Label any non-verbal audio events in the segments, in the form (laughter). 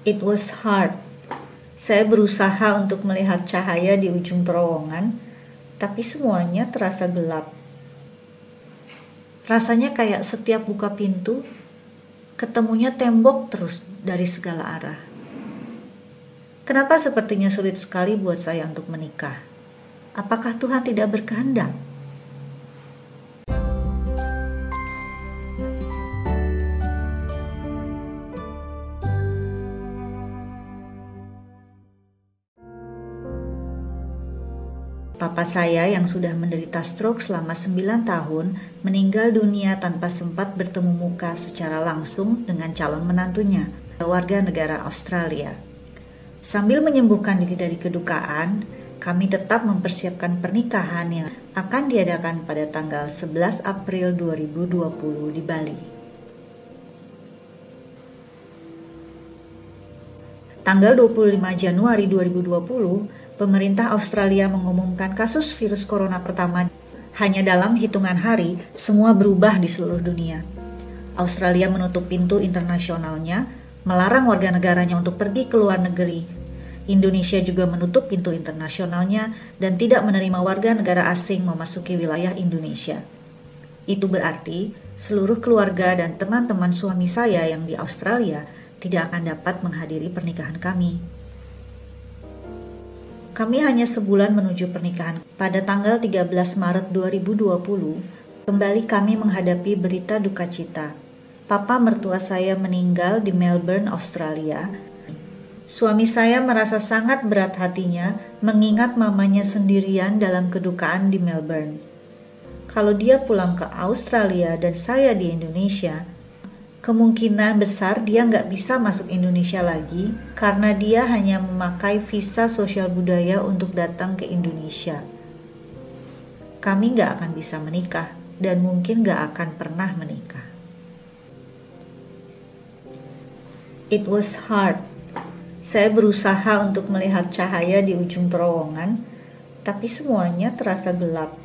It was hard. Saya berusaha untuk melihat cahaya di ujung terowongan, tapi semuanya terasa gelap. Rasanya kayak setiap buka pintu, ketemunya tembok terus dari segala arah. Kenapa sepertinya sulit sekali buat saya untuk menikah? Apakah Tuhan tidak berkehendak? Papa saya yang sudah menderita stroke selama 9 tahun meninggal dunia tanpa sempat bertemu muka secara langsung dengan calon menantunya, warga negara Australia. Sambil menyembuhkan diri dari kedukaan, kami tetap mempersiapkan pernikahan yang akan diadakan pada tanggal 11 April 2020 di Bali. Tanggal 25 Januari 2020, pemerintah Australia mengumumkan kasus virus corona pertama. Hanya dalam hitungan hari, semua berubah di seluruh dunia. Australia menutup pintu internasionalnya, melarang warga negaranya untuk pergi ke luar negeri. Indonesia juga menutup pintu internasionalnya dan tidak menerima warga negara asing memasuki wilayah Indonesia. Itu berarti seluruh keluarga dan teman-teman suami saya yang di Australia tidak akan dapat menghadiri pernikahan kami. Kami hanya sebulan menuju pernikahan. Pada tanggal 13 Maret 2020, kembali kami menghadapi berita duka cita. Papa mertua saya meninggal di Melbourne, Australia. Suami saya merasa sangat berat hatinya mengingat mamanya sendirian dalam kedukaan di Melbourne. Kalau dia pulang ke Australia dan saya di Indonesia, kemungkinan besar dia nggak bisa masuk Indonesia lagi karena dia hanya memakai visa sosial budaya untuk datang ke Indonesia. Kami nggak akan bisa menikah dan mungkin nggak akan pernah menikah. It was hard. Saya berusaha untuk melihat cahaya di ujung terowongan, tapi semuanya terasa gelap.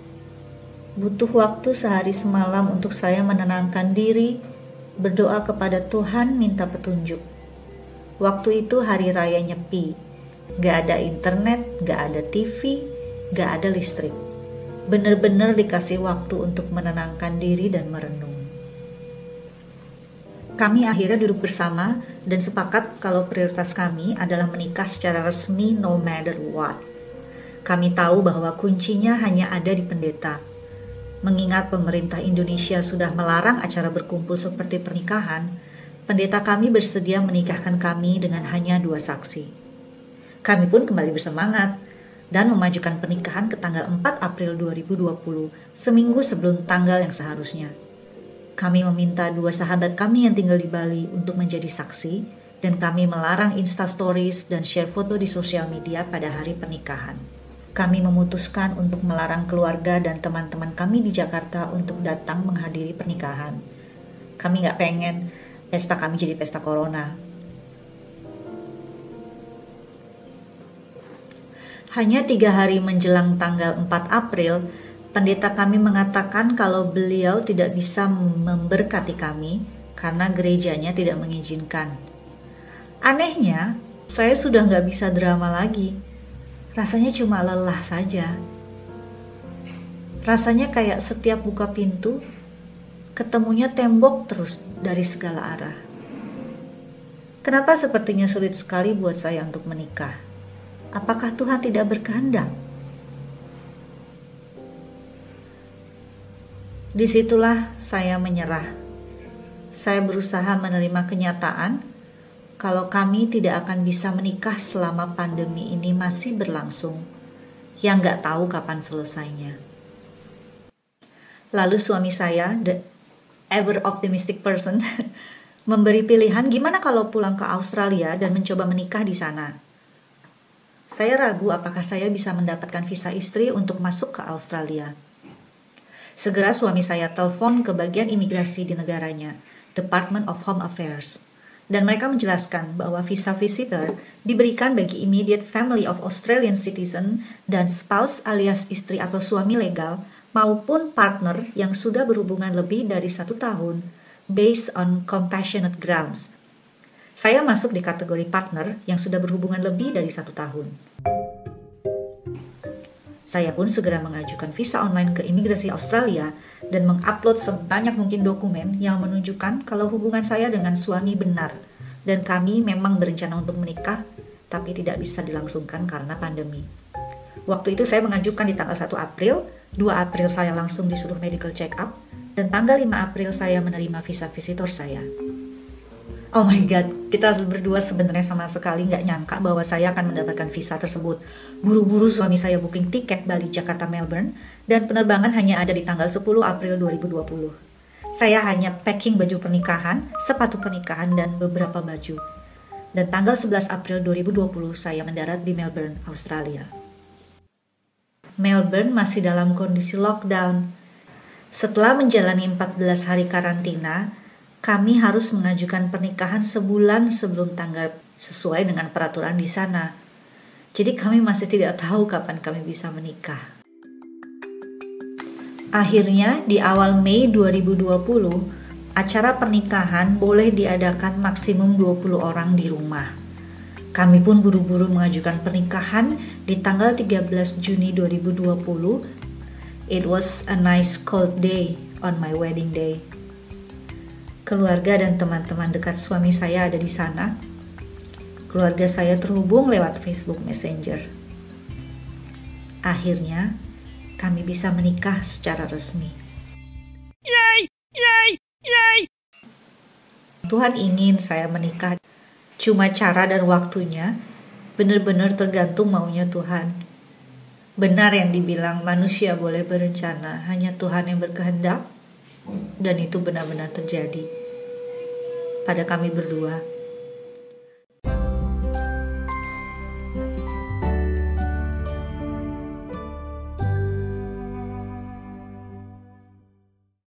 Butuh waktu sehari semalam untuk saya menenangkan diri berdoa kepada Tuhan minta petunjuk. Waktu itu hari raya nyepi, gak ada internet, gak ada TV, gak ada listrik. Bener-bener dikasih waktu untuk menenangkan diri dan merenung. Kami akhirnya duduk bersama dan sepakat kalau prioritas kami adalah menikah secara resmi no matter what. Kami tahu bahwa kuncinya hanya ada di pendeta, Mengingat pemerintah Indonesia sudah melarang acara berkumpul seperti pernikahan, pendeta kami bersedia menikahkan kami dengan hanya dua saksi. Kami pun kembali bersemangat dan memajukan pernikahan ke tanggal 4 April 2020, seminggu sebelum tanggal yang seharusnya. Kami meminta dua sahabat kami yang tinggal di Bali untuk menjadi saksi, dan kami melarang Insta Stories dan share foto di sosial media pada hari pernikahan kami memutuskan untuk melarang keluarga dan teman-teman kami di Jakarta untuk datang menghadiri pernikahan. Kami nggak pengen pesta kami jadi pesta corona. Hanya tiga hari menjelang tanggal 4 April, pendeta kami mengatakan kalau beliau tidak bisa memberkati kami karena gerejanya tidak mengizinkan. Anehnya, saya sudah nggak bisa drama lagi rasanya cuma lelah saja. Rasanya kayak setiap buka pintu, ketemunya tembok terus dari segala arah. Kenapa sepertinya sulit sekali buat saya untuk menikah? Apakah Tuhan tidak berkehendak? Di situlah saya menyerah. Saya berusaha menerima kenyataan kalau kami tidak akan bisa menikah selama pandemi ini masih berlangsung, yang gak tahu kapan selesainya. Lalu suami saya, the ever optimistic person, (laughs) memberi pilihan gimana kalau pulang ke Australia dan mencoba menikah di sana. Saya ragu apakah saya bisa mendapatkan visa istri untuk masuk ke Australia. Segera suami saya telepon ke bagian imigrasi di negaranya, Department of Home Affairs dan mereka menjelaskan bahwa visa visitor diberikan bagi immediate family of Australian citizen dan spouse alias istri atau suami legal maupun partner yang sudah berhubungan lebih dari satu tahun based on compassionate grounds. Saya masuk di kategori partner yang sudah berhubungan lebih dari satu tahun. Saya pun segera mengajukan visa online ke imigrasi Australia dan mengupload sebanyak mungkin dokumen yang menunjukkan kalau hubungan saya dengan suami benar dan kami memang berencana untuk menikah tapi tidak bisa dilangsungkan karena pandemi. Waktu itu saya mengajukan di tanggal 1 April, 2 April saya langsung disuruh medical check up, dan tanggal 5 April saya menerima visa visitor saya. Oh my god, kita berdua sebenarnya sama sekali nggak nyangka bahwa saya akan mendapatkan visa tersebut. Buru-buru suami saya booking tiket Bali Jakarta Melbourne dan penerbangan hanya ada di tanggal 10 April 2020. Saya hanya packing baju pernikahan, sepatu pernikahan dan beberapa baju. Dan tanggal 11 April 2020 saya mendarat di Melbourne, Australia. Melbourne masih dalam kondisi lockdown. Setelah menjalani 14 hari karantina, kami harus mengajukan pernikahan sebulan sebelum tanggal sesuai dengan peraturan di sana. Jadi kami masih tidak tahu kapan kami bisa menikah. Akhirnya di awal Mei 2020, acara pernikahan boleh diadakan maksimum 20 orang di rumah. Kami pun buru-buru mengajukan pernikahan di tanggal 13 Juni 2020. It was a nice cold day on my wedding day keluarga dan teman-teman dekat suami saya ada di sana. Keluarga saya terhubung lewat Facebook Messenger. Akhirnya, kami bisa menikah secara resmi. Yay! Yay! Yay! Tuhan ingin saya menikah. Cuma cara dan waktunya benar-benar tergantung maunya Tuhan. Benar yang dibilang manusia boleh berencana, hanya Tuhan yang berkehendak dan itu benar-benar terjadi pada kami berdua.